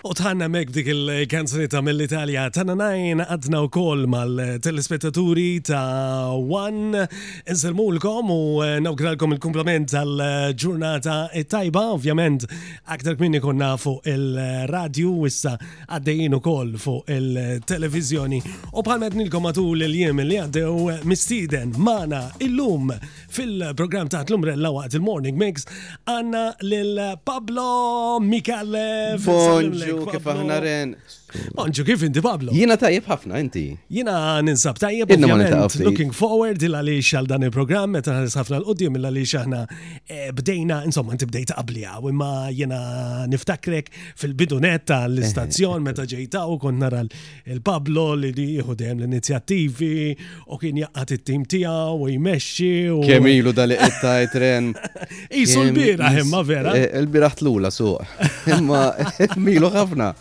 U tħanna mek dik il-kanzuni ta' mill-Italja ta' nanajn għadna u kol mal-telespettaturi ta' One. Nselmulkom u eh, nawgralkom il-komplement tal-ġurnata tajba, ovvjament aktar kminni konna fuq il-radju, issa għaddejjin u kol fuq il-televizjoni. U bħalmet nilkom matul il-jiem li għaddew mistiden mana il-lum Fil-programm taħt l-umbrella waqt il-Morning Mix għanna lil Pablo Mikalev. Bonġu, kif aħna ren. Bonġu, kif inti Pablo? Jina tajjeb ħafna inti. Jina ninsab tajjeb ovvjament. Looking forward il għaliex għal dan il-programm meta ħares ħafna l-qudiem il għaliex aħna eh, bdejna, insomma inti bdejta qabli għaw imma jina niftakrek fil-bidunet tal-istazzjon eh. meta ġejta u kont nara il-Pablo li jieħu dejjem l-inizjattivi u kien jaqgħad it-tim tiegħu u jmexxi u. Kemm ilu dali qed tajt ren. Isu l-bira imma vera. Eh, il-bira tlula suq. Imma milu ħafna.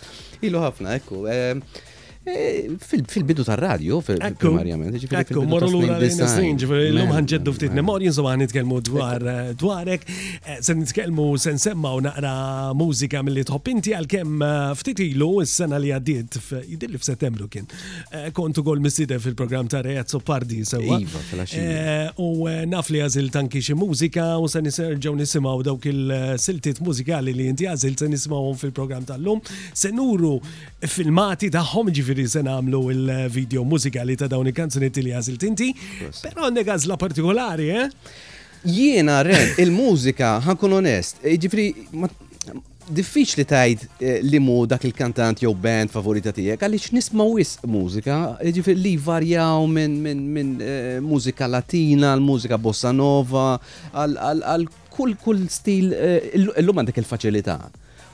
Ilu ħafna, ekku. Eh, Eh, fil-bidu tar-radju, primarjament. Ekku, morru l-ura l-snin, ġifiri, l-lum ħanġeddu ftit memorji, insomma ħanitkellmu dwar eh, dwarek. Se nitkellmu, se nsemmgħu naqra mużika milli tħobb inti għalkemm eh, ftit ilu s-sena li għaddiet jidilli f'Settembru kien. Eh, kont ukoll miside fil-programm ta' Rejat Sopardi sewwa. Iva, eh, u naf li għażil tanki xi mużika u se niserġgħu nisimgħu dawk il-siltiet mużikali li inti għażil se nisimgħuhom fil-programm tal-lum. Se nuru filmati tagħhom ġifieri se nagħmlu il-video mużikali ta' dawn il-kanzunetti li għażilt inti. Però għandek għażla partikolari, eh? Jiena, Ren, il-mużika, ħankun onest, ġifri, diffiċli tajt eh, li mu dak il-kantant jew band favorita tiegħek għaliex nisma' wisq mużika, ġifri li varjaw minn min, min, eh, mużika latina, għal mużika bossa nova, għal kull kull stil eh, illum għandek il-faċilità.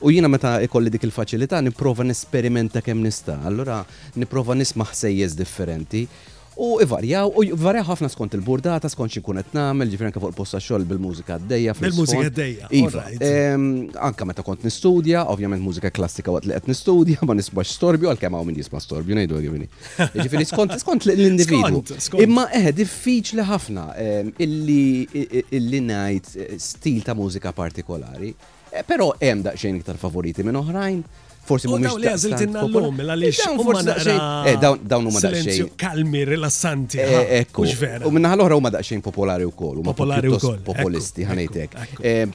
U jiena meta ikolli dik il-faċilità nipprova nesperimenta kemm nista', allura nipprova nisma' ħsejjes differenti u ivarjaw u jvarjaw ħafna skont il-burdata, skont xi nkun qed nagħmel, jiġifieri anke fuq il-post tax-xogħol bil-mużika għaddejja fl-isfond. Bil-mużika għaddejja, all right. Iva. Anke meta kont nistudja, ovvjament mużika klassika waqt li qed nistudja, ma nismax storbju, għalkemm hawn min jisma' storbju, ngħidu hekk kif inhi. Jiġifieri skont, skont l-individwu. Skont, skont. Imma eħe, diffiċli ħafna illi, illi ngħid stil ta' mużika partikolari. Però hemm daqsxejn iktar favoriti minn oħrajn, forsi mhumiex daqstant. U dawn li għażiltilna llum, mela għaliex huma naqra. Eh, dawn huma daqsxejn. Kalmi, rilassanti. Eh, ekku. Mhux vera. U minn naħa l-oħra huma daqsxejn popolari wkoll. Popolari wkoll. Populisti, ħanejtek.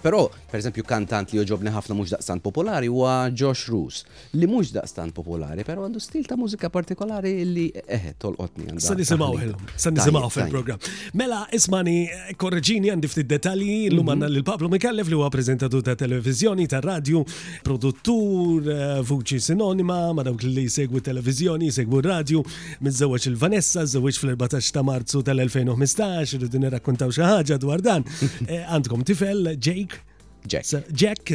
Però, pereżempju, kantant li joġobni ħafna mhux daqstant popolari huwa Josh Roos. li mhux daqstant popolari, pero għandu stil ta' mużika partikolari li eħe tolqotni għandha. Sa nisimgħu ħilhom, sa nisimgħu fil-programm. Mela, ismani, korreġini għandi ftit dettalji l mhm. għandna lil Pablo Mikallef li huwa preżentatur ta' televiżjoni, ta' radju, produttur, eh, vuċi sinonima ma' dawk li jsegwu televiżjoni, jsegwu radju, miżżewġ il-Vanessa, żewġ fl-14 ta' Marzu tal-2015, irridu nirrakkuntaw xi ħaġa dwar dan. Eh, għandkom tifel, Jake, Jack. Jack,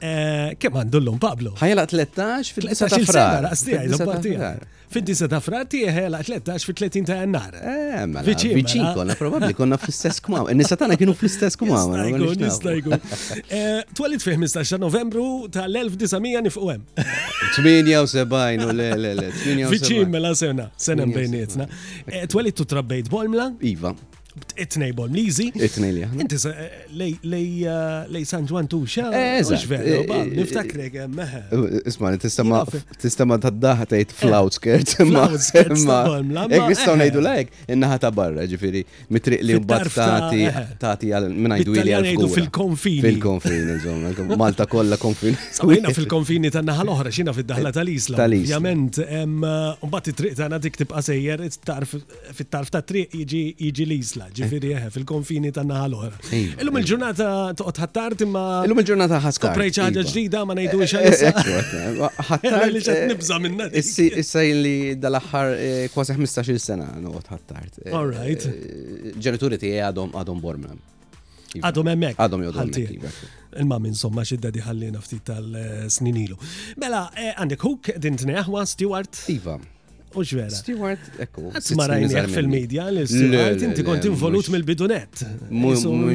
eh, kemm għandu l-lum Pablo? Ħajla 13 fil-9 ta' frar. Fil-9 ta' frar ti ħajla 13 fil-30 ta' jannar. Eh, mela, viċin mela. konna, probabli konna fl-istess kmam. Nisa tana kienu fl-istess kmam. Nistajgu, eh, Twalid fi 15 novembru tal-1900 nifqwem. 78 u le, le, le. Viċin mela sena, sena bejnietna. Twalid tu trabbejt bolmla? Iva. it-tnej bol mlizi. It-tnej li aħna. Inti eh, lej San Ġwan Tuxa. Eh, eżatt. Eh, niftakrek meħe. Isma, tistama tistama tad-daħa tgħid fl-outskirts. Imma jekk nistgħu ngħidu lajk, in-naħa ta' barra, ġifieri mitriq li mbagħad tagħti tagħti għal minn għajdu li għal fil-konfini. Fil-konfini, insomma. Malta kollha konfini. Sabina fil-konfini tan-naħa l-oħra xina fid-daħla tal-isla. Tal-isla. Ovvjament, mbagħad it-triq tagħna dik tibqa' sejjer tarf fit-tarf ta' triq jiġi l-isla, ġifiri eh. eh, fil-konfini ta' naħa l-oħra. Iva, illum iva. il-ġurnata toqgħod ħattart imma. Illum il-ġurnata ħattart. Skoprejt ħaġa iva. ġdida ma ngħidu eh, xejn. Ħattart li ġed nibża minna. Issa li dal-aħħar kważi 15-il sena noqgħod ħattart. All right. Ġenituri tiegħi għadhom għadhom bormna. Iva. Għadhom hemmhekk. Għadhom jgħodu hemmhekk. Iva. Il-mam insomma xidda diħallina ftit tal-snin ilu. Mela, eh, għandek hook din tneħwa Stewart. Iva. U xvera. Stewart, ekku. Ma rajnieħ fil-medja li Stewart inti kont involut mill-bidunet.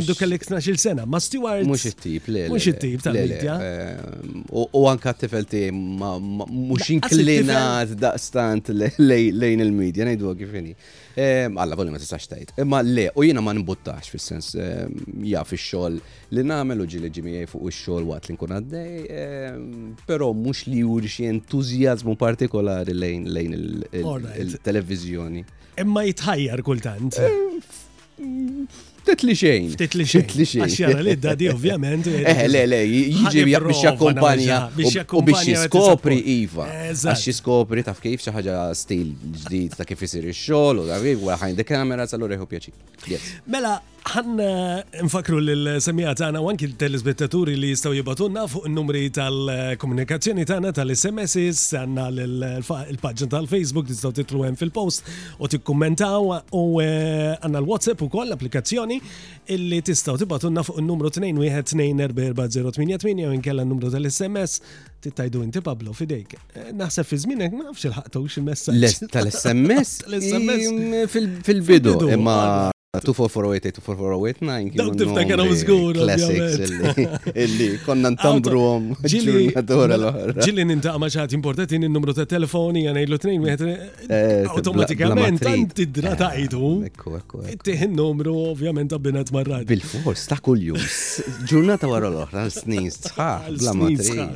Duk l 12 sena, ma Stewart. Mux it-tip, le. Mux it-tip tal-medja. Eh, u anka t-tifel ti mux inklinat daqstant lejn il-medja, nejdu għagħifini. Alla volja ma tistax tgħid. Imma le, u jiena ma nimbuttax, fis-sens jaf ix-xogħol li nagħmel u ġieli ġie miegħi fuq ix-xogħol waqt li nkun għaddej, però mhux li juri xi entużjażmu partikolari lejn il-televiżjoni. Imma jitħajjar kultant. Ftit li xejn. Ftit li xejn. Ftit li xejn. Għax jara li d-dadi ovvjament. Eh, le, le, jiġi biex jakkumpanja u biex jiskopri Iva. Għax jiskopri taf kif xi ħaġa stil ġdid ta' kif isir ix-xogħol u dak u ħajn the camera sa lura jħu pjaċi. Mela, ħanna eh, nfakru l-semija tagħna u anki l-telespettaturi li jistgħu jibatunna fuq in-numri tal-komunikazzjoni tagħna tal-SMS għandna l-paġna tal-Facebook tistgħu titlu hemm fil-post u tikkummentaw u eh, għanna l-WhatsApp u koll l-applikazzjoni illi tistaw tibatunna fuq il-numru 2124408 u inkella n-numru tal-SMS tittajdu inti Pablo fidejk. Eh, naħseb fi zminek ma nafx il-ħaqtux il-messaġġ. Tal-SMS? Tal-SMS. Fil-bidu, imma 24408 Dawk tiftakar u żgur. Classics illi konna ntambru għom. Ġili dora l-oħra. Ġili nintaqa ma ċaħat importanti n-numru ta' telefoni għana jillu t-nejn wieħed eh, automatikament tant idratajtu. Eh, ekku, ekku. Tiħ il-numru ovvjament abbinat marrad. Bil-fors ta' kull-jum. Ġurnata wara l-oħra, snin sħaħ, bla matri.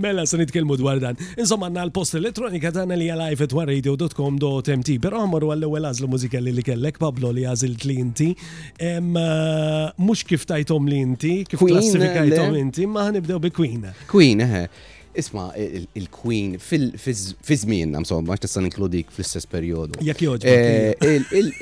Mela, se nitkellmu dwar dan. Insomma, għandna l-post elettronika tagħna li għalajf at radio.com.mt, però għamru għall-ewwel għażla mużikali li kellek, Pablo li għazil li inti. Eh, mhux kif tajtom li inti, kif klassifikajtom inti, ma ħanibdew bi Queen. Queen, eħe. Isma, il-Queen fi żmienna, insomma, għax tista' inkludik fl-istess perjodu. Jekk joġbok. Eh,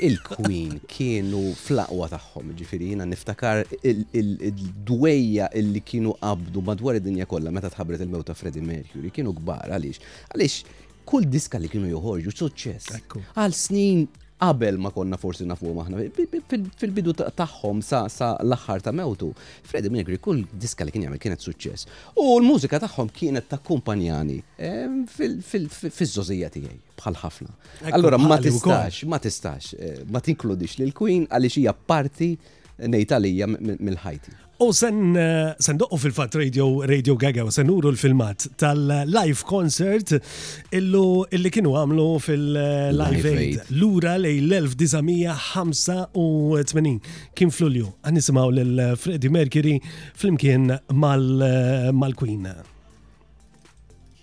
il-Queen kienu fl-aqwa tagħhom, jiġifieri jiena niftakar id-dwejja li kienu qabdu madwar id-dinja kollha meta tħabbret il-mewt ta' Freddie Mercury kienu kbar għaliex. Għaliex kull diska li kienu joħorġu suċċess. Għal snin qabel ma konna forsi nafu maħna, fil-bidu tagħhom sa l-aħħar ta' mewtu, Freddie Mercury kull diska li kien jagħmel kienet suċċess. U l-mużika tagħhom kienet ta' kumpanjani eh, fiż-żożija tiegħi. bħal ħafna. Allora ma tistax, ma tistax, eh, ma tinkludix lil Queen għaliex hija parti ngħid għalija mill-ħajti. U sen, eh, sen doqqu fil-fat Radio, Radio Gaga u sen uru l-filmat tal-live concert illu illi kienu għamlu fil-live aid l-ura lej l-1985 kien fl-ulju għan nisimaw l-Freddie Mercury fl-imkien mal-Queen. Mal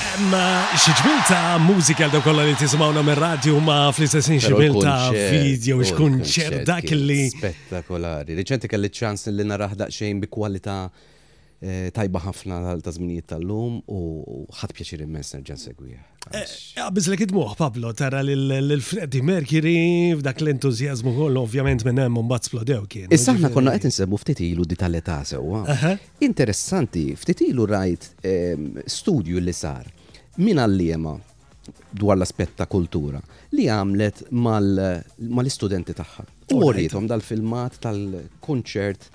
Hemm xi ġmiel ta' mużika għal dawk kollha li tisimgħuna mir-radju huma fl-istess ħin xi ġmiel ta' video x'kunċert dak li. Spettakolari. Riċenti kelli ċans li narah daqsxejn bi kwalità eh, tajba ħafna ta' żminijiet tal-lum u ħadd pjaċir immens nerġa' nsegwih. Għabiz eh, li kidmuħ, Pablo, tara l-Freddy Mercury f'dak l-entuzjazmu kollu, ovvjament minn hemm mbagħad splodew kien. Issa aħna konna qed insebu ftit ilu di tal-età sewwa. Interessanti, ftit ilu rajt studju li sar minn għalliema dwar l-aspett ta' kultura li għamlet mal-istudenti tagħha. U wriethom dal-filmat tal-kunċert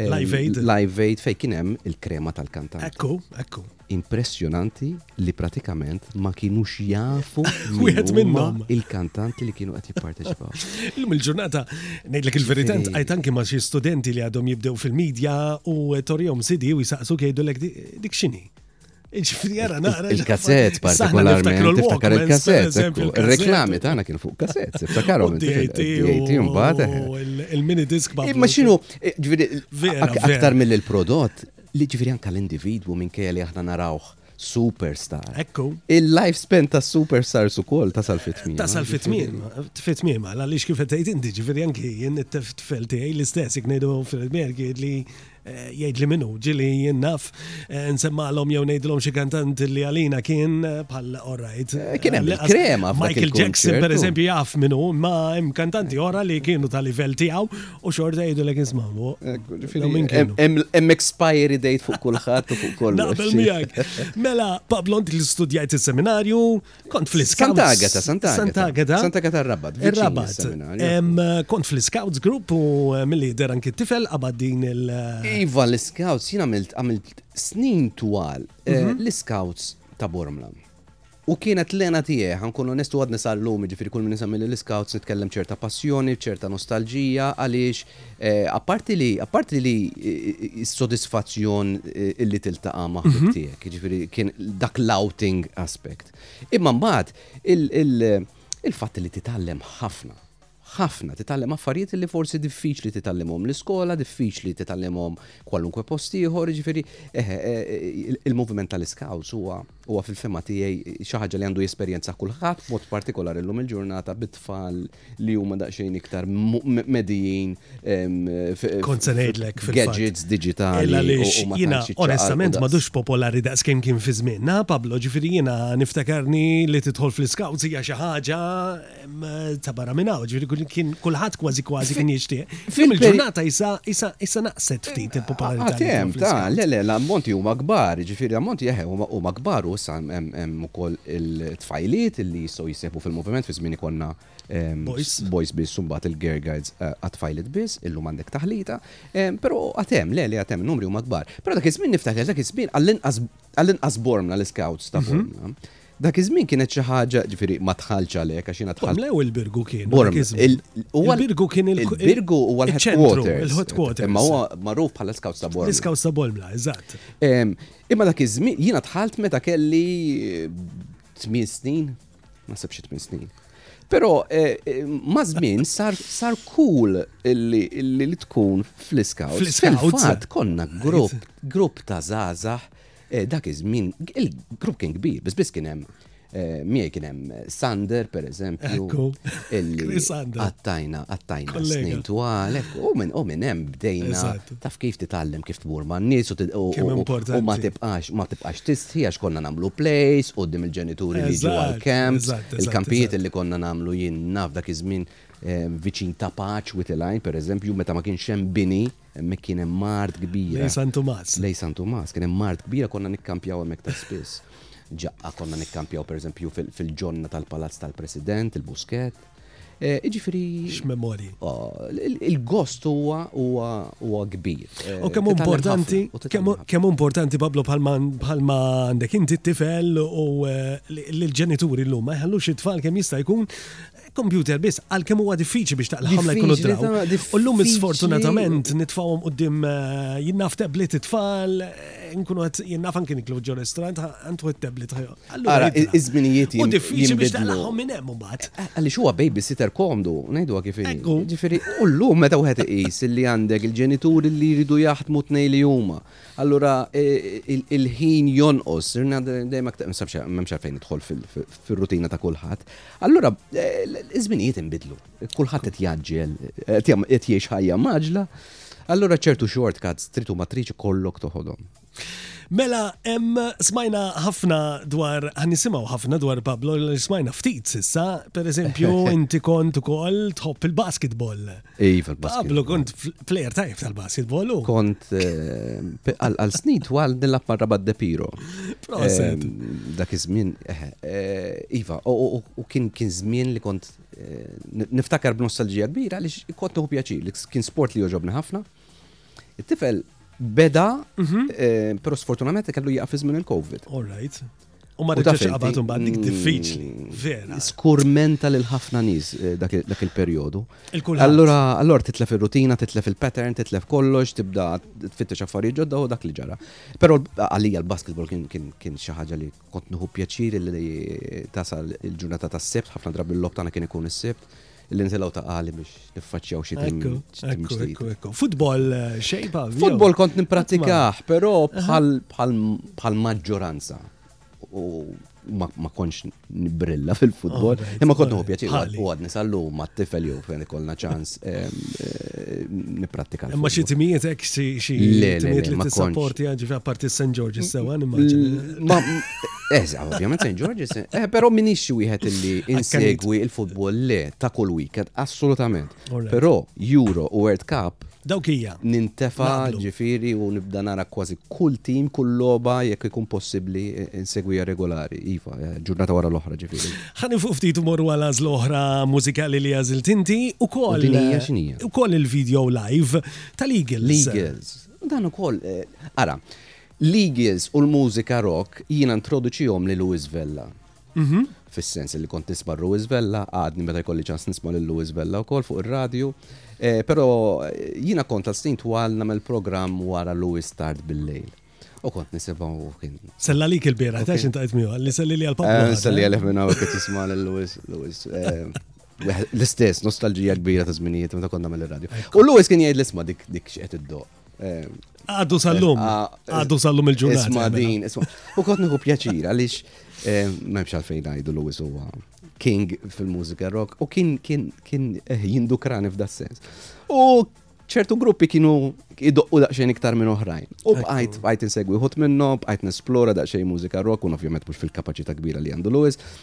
Live Aid fejn kien hemm il-krema tal-kantanti. Ekku, ekku. impressjonanti li pratikament ma kienux jafu wieħed minnhom il-kantanti li kienu qed jipparteċipaw. Illum il-ġurnata ngħidlek il-verità qajt anki ma' xi studenti li għadhom jibdew fil-medja u torjom CD u jisaqsu jgħidulek dik x'inhi. Ġifri jara naqra. Il-kazzet partikolarment. Tiftakar il-kazzet. Il-reklami tagħna kienu fuq kazzet. Tiftakarhom. DAT mbagħad. Il-mini disk Imma x'inhu aktar mill-prodott Li jiġifieri anke l-individwu minkejja li aħna narawh superstar. Ekku. Il-life span ta' superstars ukoll tasal fi tmiem. Tasal fi tmiem, fi tmiem, għaliex kif qed tgħid inti ġifieri anki jien it-tfel tiegħi l-istess jekk ngħidu Fred Merk jgħid li eh, jgħid li minnu ġili jien naf eh, nsemmalhom jew ngħidilhom xi kantant li għalina kien eh, bħal orajt. Kien hemm il-krema Michael Jackson pereżempju jaf minnu, ma hemm kantanti ora li kienu tal-livell tiegħu U xorta jgħidulek nismamu. Hemm expiry date fuq kulħadd u fuq kollu. Naqbel miegħek. Mela, Pablo int li studjajt is-seminarju, kont fl-Scouts. Santa Agata, Santa Agata. Santa Agata. Santa Agata Rabat. Rabat. Kont fl-Scouts group u eh, milli der anki tifel qabad din il- eh, Iva, l-Scouts, jien għamilt għamilt snin twal eh, mhm. l-Scouts ta' Bormla. U kienet l-hena tiegħi, ħa nkun onest u għadni sal-lum, jiġifieri kull min isemmi lill-iskawts nitkellem b'ċerta passjoni, b'ċerta nostalġija għaliex apparti li apparti li s-sodisfazzjon illi tiltaqa' ma' ħbieb tiegħek, jiġifieri kien dak l-outing aspect. Imma mbagħad il-fatt li titgħallem ħafna. ħafna, titgħallem affarijiet li forsi diffiċli titgħallimhom l-iskola, diffiċli titgħallimhom kwalunkwe post ieħor, jiġifieri il-moviment tal-iskawts huwa huwa fil-fehma tiegħi xi ħaġa li għandu jesperjenzah kulħadd b'mod partikolari llum il-ġurnata bit-tfal li huma daqsxejn iktar medijin Kont se ngħidlek fil-fatt. gadgets diġitali. Illa lix jiena onestament m'għadux popolari daqs kemm kien fi żmienna, Pablo, ġifieri jiena niftakarni li tidħol fl-iskawts hija xi ħaġa ta' barra minn hawn, ġifieri kien kulħadd kważi kważi kien jixtieq. Fim il-ġurnata isa isa naqset ftit il-popolarità. Għatem, ah, ta' le le l-ammonti huma kbar, ġifieri l-ammonti jeħe huma kbar u issa hemm ukoll il-tfajliet li jistgħu jisseħbu fil-moviment fi żmien ikonna boys biss mbagħad il-girl guides eh, għat-tfajliet biss, illum għandek taħlita, però għatem, le le għatem numri huma kbar. Però dak iż-żmien niftakar dak iż-żmien għall-inqas bormna l-scouts ta' mhm. bormna. Dak iż-żmien kienet xi ħaġa, ġifieri ma dħaltx għalhekk għax jiena dħalt. Mlew il-Birgu kien. Borm, il-Birgu kien il-. Il-Birgu huwa l-headquarters. Il-headquarters. Imma huwa magħruf bħala Scouts ta' Bormla. Scouts ta' Bormla, eżatt. Imma dak iż-żmien jiena dħalt meta kelli 8 snin, ma sebx 8 snin. Pero eh, eh, mażmin sar sar cool li tkun fl-iskaw. Fl-iskaw. Fil-fatt konna grupp grupp ta' zazah Eh, dak iż-żmien il-grupp kien kbir, biss biss kien hemm eh, miegħi kien hemm eh, Sander per eżempju. Għattajna, għattajna snin twal, u minn u minn hemm bdejna taf kif titgħallem kif tmur ma' nies u ma tibqax ma tibqax tistħi għax konna nagħmlu plays qudiem il-ġenituri li ġew għall-camps, il-kampijiet li konna nagħmlu jien naf dak iż-żmien viċin ta' paċ u tilajn, per eżempju, meta ma kienx hemm bini, Hemmhekk kien hemm mart kbira. Lejn San Tumas. Lejn San Tumas. Kien hemm mart kbira konna nikkampjaw hemmhekk ta' spiss. Ġaqqa konna nikkampjaw pereżempju fil-ġonna tal-Palazz tal-President, il-Buskett. Eh, Iġifiri. X'memorji. Oh, il-gost huwa huwa kbir. Eh, u kemm importanti, kemm importanti Pablo bħalma għandek inti t-tifel u eh, l-ġenituri l-lum ma jħallux it-tfal kemm jista' jkun computer biss, għalkemm huwa diffiċli biex taqlħom la jkunu draw. U llum sfortunatament nitfawhom qudiem eh, jinnaf tablet it-tfal, eh, nkunu qed jinnaf anke niklu ġo restaurant għandu it-tablet. Allura iż-żminijiet U diffiċli biex taqlħom minn hemm imbagħad. Eh, għaliex huwa babysitter komdu, ngħidu kif Ġifieri, u llum meta wieħed iqis li għandek il-ġenituri li jridu jaħdmu tnej li huma Allura il-ħin jonqos, dejjem aktar m'hemmx għalfejn nidħol fir-rutina ta' kulħadd. Allura iż-żminijiet inbidlu, kulħadd qed jgħaġġel, qed jgħix ħajja maġla, allura ċertu shortcuts trid u ma tridx ikollok toħodhom. Mela, smajna ħafna dwar, ħanisimgħu ħafna dwar Pablo, smajna ftit sissa, per eżempju, inti kont ukoll tħobb il-basketball. Iva, l-basket. Qablu kont player tajb tal-basketball. Kont eh, għal snin twal nilab marra bad depiro. Proset. Dak iż-żmien, eh, eh, Iva, u kien kien żmien li kont niftakar b'nostalġija kbira li kont nħu pjaċir, kien sport li joġobni ħafna. It-tifel beda, eh, pero sfortunament kellu jaqaf fi żmien il-Covid. All right. U ma rridx qabad imbagħad dik diffiċli, mm. vera. Skurmenta lil ħafna nies eh, dak il-perjodu. Allura allura titlef ir-rutina, titlef il-pattern, titlef kollox, tibda tfittex affarijiet ġodda u dak li ġara. Però għalija l-basketball kien xi ħaġa li kont nieħu pjaċir li tasal il-ġurnata tas-sebt, ħafna drabi l-lok tagħna kien ikun is-sebt. li nżilgħu ta' qali biex niffaċċjaw xi tim. Ekku, ekku, ekku. Futbol eh, xejba. Futbol kont nipprattikah, però bħal maġġoranza. U ma konx nibrilla fil-futbol, oh, imma kont nħu pjaċir u għadni sallu ma t-tifel jew fejn ikollna ċans eh, niprattika. Ma xie timijiet ek xie timijiet li t-sapporti għagġi għaparti St. George s-sewa, mm, mm, mm, Eża, eh, ovvjament St. George's. Eh, pero minix xi wieħed illi insegwi il-futbol le ta' kull weekend, assolutament. Pero Euro u World Cup Dawk hija. Nintefa ġifiri u nibda nara kważi kull tim, kull loba jekk ikun possibbli eh, insegwija regolari. Iva, eh, ġurnata wara l-oħra ġifiri. Ħani fuq ftit morru għal l-oħra mużikali li għażilt inti u koll. U koll il-video live tal-Eagles. L-Eagles. Dan ukoll, ara, L-Eagles u l-mużika rock jiena ntroduċihomli Louis Vella. Fis-sens li kont nisma' r-Louis Vella, għadni meta jkolli ċans nisma' lil Louis Vella wkoll fuq ir-radju. Però jiena kont għal snin twal nagħmel programm wara Louis tard bil-lejl. U kont nisimgħu u kien. Sella għalik il-bieraħ, tgħidx int qajt miegħu, li sellili għal Pablo. Eh, nselli għalih minn hawn qed jisma' lil Louis, Louis. L-istess, nostalġija kbira ta' żminijiet meta konna mill-radju. U Louis kien jgħid l-isma' dik x'qed iddoq. Għaddu sal-lum. Għaddu sal-lum il-ġurnata. Isma mela. din, isma. U kont nieħu pjaċir għaliex ma nibx għalfejn ngħidu Lewis huwa king fil-mużika rock u kien kien kien eh, jindukrani f'da sens. U ċertu gruppi kienu idoqqu daqxejn iktar minn oħrajn. U bqajt bqajt insegwi ħut minnhom, bqajt nesplora daqxejn mużika rock u ovvjament mhux fil-kapaċità kbira li għandu Lewis,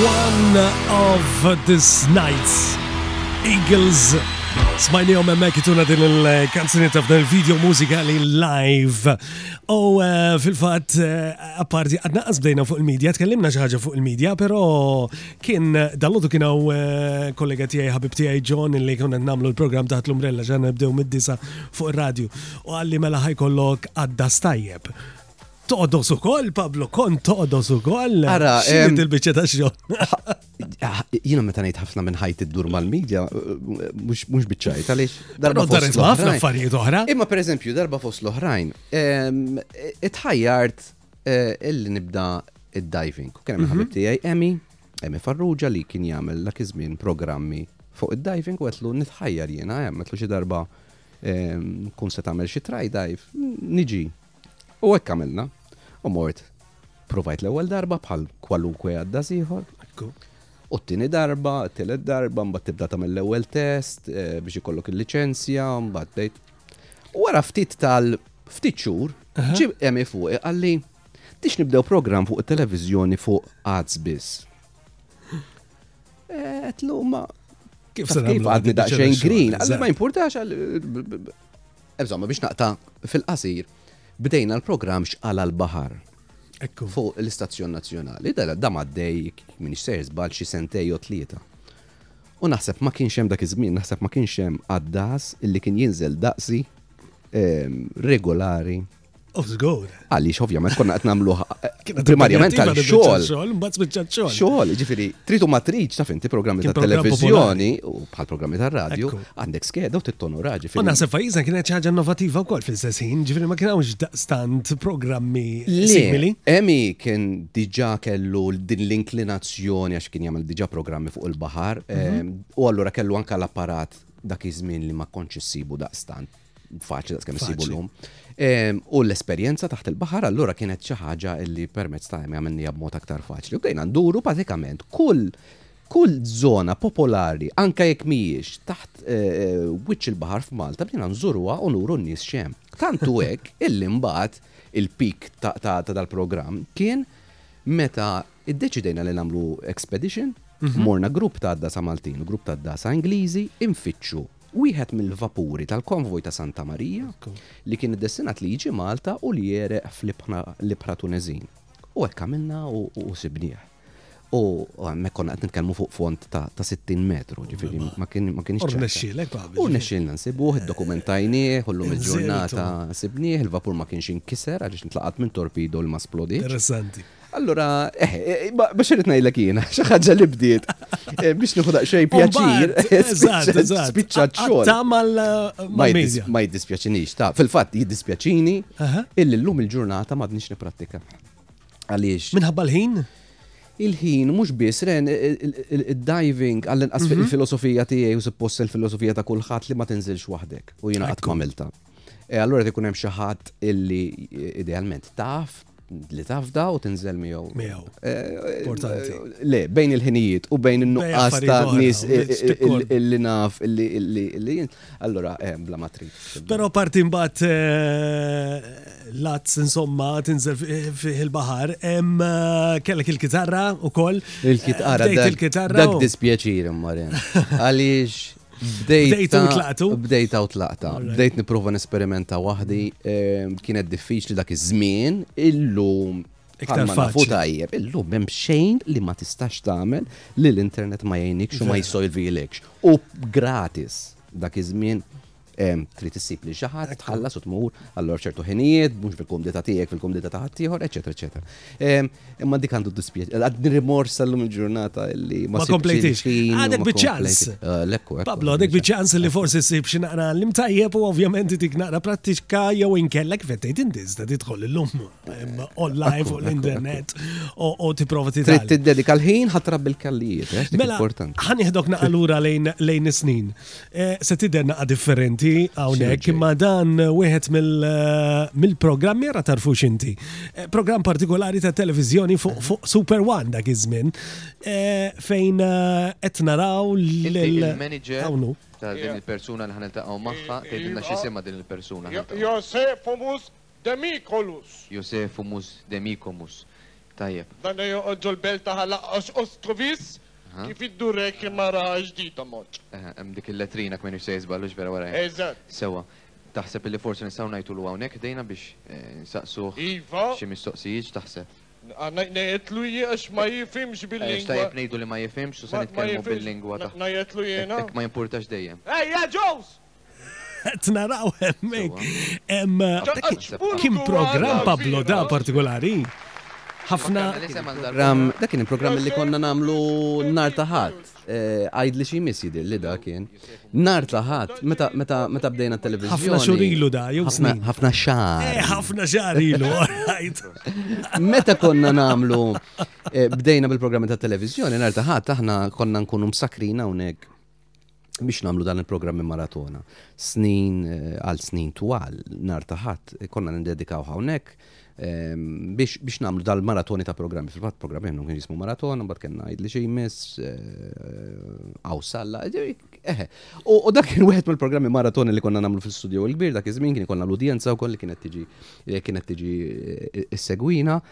One of these nights. Eagles. Smajnijom emmek ituna din il-kanzuni ta' f'dan il-video mużikali live. U eh, fil-fat, eh, apparti, għadna għazbdejna fuq il-medja, tkellimna xaħġa fuq il-medja, pero kien dal-lodu kien għaw eh, kollega tijaj, ħabib tijaj John, li konna namlu l-program taħt l-umbrella, ġan nibdew mid-disa fuq il-radio. U għalli mela ħajkollok għadda stajjeb. Toqdos ukoll, Pablo, kont toqdos ukoll. Ara, xinit il-biċċa ta' xogħol. Jiena meta ngħid ħafna minn ħajt iddur mal-medja, mhux biċċajt għaliex darba fost ħafna affarijiet oħra. Imma pereżempju darba fost l-oħrajn, itħajjart eh, illi nibda id-diving. U kien hemm mhm. ħabib tiegħi Emi, Emi Farrugia li kien jagħmel dak iż-żmien programmi fuq id-diving u għetlu nitħajjar jiena hemm, għetlu xi darba kun se tagħmel xi try dive, niġi U hekk għamilna, u mort provajt l-ewwel darba bħal kwalunkwe għaddas ieħor. U t-tieni darba, t-tielet darba, mbagħad tibda tagħmel l-ewwel test eh, biex ikollok il-liċenzja, mbagħad bdejt. U wara ftit tal ftit xhur, ġib emi fuq għalli tix nibdew program fuq it-televiżjoni fuq ads biss. Għetlu eh, ma kif kif għadni daqsxejn green, għalli ma importax għal Insomma, biex naqta' fil-qasir, bdejna l-programm x'qala l-baħar. Ekku. Fuq l-istazzjon nazzjonali, da da maddej minn xsejr żball xi sentej u tlieta. U naħseb ma kienx hemm dak iż-żmien, naħseb ma kienx hemm għaddas illi kien jinżel daqsi ehm, regolari Of zgur. Għaliex ovvjament konna qed nagħmluha eh, primarjament għal xogħol. Xogħol, mbagħad spiċċa xogħol. Xogħol, ġifieri trid u ma tridx taf inti programmi ta' televiżjoni u bħal programmi ta' radju għandek skeda u tittonora ġifieri. U naħseb pajjiżna kienet xi ħaġa innovativa wkoll fl-istess ħin, ġifieri ma kien hawnx stand programmi simili. Emi kien diġà kellu din l-inklinazzjoni għax kien jagħmel diġà programmi fuq il-baħar mhm. ehm, u allura kellu anke l-apparat dak iż-żmien li ma kontx issibu daqstant faċli daqs kemm isibu llum. Ehm, u l-esperjenza taħt il-baħar allura kienet xi ħaġa li permezz ta' hemm għamilni b'mod aktar faċli. U bdejna nduru pratikament kull kull zona popolari, anka jekk mhijiex taħt eh, eh, wiċċ il-baħar f'Malta, bdejna nżuruha u nuru n-nies xem. Tantu hekk illi mbagħad il-pik ta' dal-programm kien meta iddeċidejna li nagħmlu expedition, mhm. morna grupp ta' dasa Maltin u grupp ta' dasa Ingliżi infittxu Wieħed mill-vapuri tal-konvoj ta' Santa Marija li kien iddestinat li jiġi Malta u li jegħreq fl-ibħra Tuneżin. U hekk għamilna u sibnieh. U hemmhekk konna qed nitkellmu fuq fond ta' 60 metru, ġifieri ma kienx. U rnexxielek babi. U rnexxielna nsibuh, iddokumentajnieh, u llum il-ġurnata sibnieh, il-vapur ma kienx inkisser għaliex intlaqat minn torpedo li ma splodietx. Interessanti. Allura, eh, eh, biex irrit ngħidlek jiena, xi ħaġa li bdiet eh, biex nieħu daqsxejn pjaċir, spiċċa xogħol. Ta' mal-media. Ma jiddispjaċinix, ta' fil-fatt jiddispjaċini illi llum il-ġurnata ma bniex niprattika. Għaliex? Minħabba l-ħin? il-ħin mhux biss ren id-diving għall inqas mhm. fil-filosofija tiegħi u suppost il-filosofija ta' kulħadd li ma tinżilx waħdek u jiena qatt m'għamilta. Allura ikun hemm xi ħadd illi idealment taf li tafda u tinżel miegħu. Miegħu. Eh, Importanti. Le, bejn il-ħinijiet u bejn in-nuqqas ta' nies li naf li jien. Allura, eh, bla matri. Però parti mbagħad eh, lazz insomma tinżel fih il-baħar, hemm kellek il-kitarra ukoll. Il-kitarra. Il-kitarra. Dak dispjaċir imma Għaliex Bdejt u tlaqtu? Bdejt u tlaqta. Bdejt niprofa nesperimenta waħdi, ehm, kienet diffiċli dak iż-żmien, illum Iktar faċli. tajjeb, illum hemm xejn li ma tistax tagħmel li l-internet ma jgħinikx u ma jsolvilekx. U gratis dak iż-żmien ehm, trid issib li xi ħadd tħallas u tmur għallor ċertu ħinijiet, mhux fil-kumdita tiegħek, fil-kumdita ta' ħaddieħor, eċetera, eċetera. Ehm, Imma dik għandu dispieċ. Għad rimors tal-lum il-ġurnata li ma komplejtix. Għadek bieċans. Eh, Pablo, għadek bieċans li forsi sib xi naqra l imtajjeb u ovvjament dik naqra prattika jew inkellek fettejt indiz ta' titħol l-lum online fuq l-internet u tipprova titħol. Trid tiddedika l-ħin ħatra bil-kallijiet. Eh, mela, ħaniħdok naqalura lejn is-snin. Eh, se tidher naqa' differenti hawnhekk, imma dan wieħed eh, mill-programmi ra tarfux inti. Eh, programm partikolari ta' televiżjoni fuq Super One dak iż-żmien fejn qed naraw l-manager ta' din il-persuna li ħaniltaqgħu magħha tgħidilna x'isimha din il-persuna. Josef Mus Demikolus. Josefumus Demicomus. Tajjeb. Dana joqgħod ġol belt ta' Ħal-Aqqax Ostroviż kif iddur hekk imma ra ġdid ammont. Eħe, hemm dik il-lettrina jekk m'iniex sejr żball hux vera wara hekk. Eżatt. Sewwa. Taħseb illi forsi nistgħu ngħidtulu hawnhekk ħdejna biex insaqsuh Iva. xi mistoqsijiet x'taħseb? Għandna ngħidtlu jien għax ma jifhimx bil-lingwa. Għax tajjeb ngħidu li ma jifhimx u se nitkellmu bil-lingwa ta' Ngħidtlu jiena. Hekk ma jimpurtax dejjem. Ejja Joes! Tnaraw hemmhekk. Kien programm Pablo da partikolari. Ħafna. Dak kien il-programm li konna nagħmlu nar taħat. Eh, għajd li ximis jidir li da kien. Nar taħat, meta bdejna televizjoni. Ħafna xurilu da, jew Ħafna xar. Eh, ħafna xar ilu, Meta konna namlu, eh, bdejna bil-programmi ta' televizjoni, nar taħat, aħna konna nkunu msakrina unek biex namlu dan il-programmi maratona. Snin eh, għal snin twal, nar taħat, konna nindedikaw hawnhekk ehm, biex, biex namlu dal-maratoni ta' programmi. Fil-fatt programmi għandhom kien jismu maraton, bat kien najd li xi jmiss, eh, għaw salla, eh, eħe. U dak kien wieħed mill-programmi maratoni li konna namlu fil-studio il-kbir dak iż-żmien kien konna l-udjenza wkoll li kienet tiġi kienet tiġi issegwina.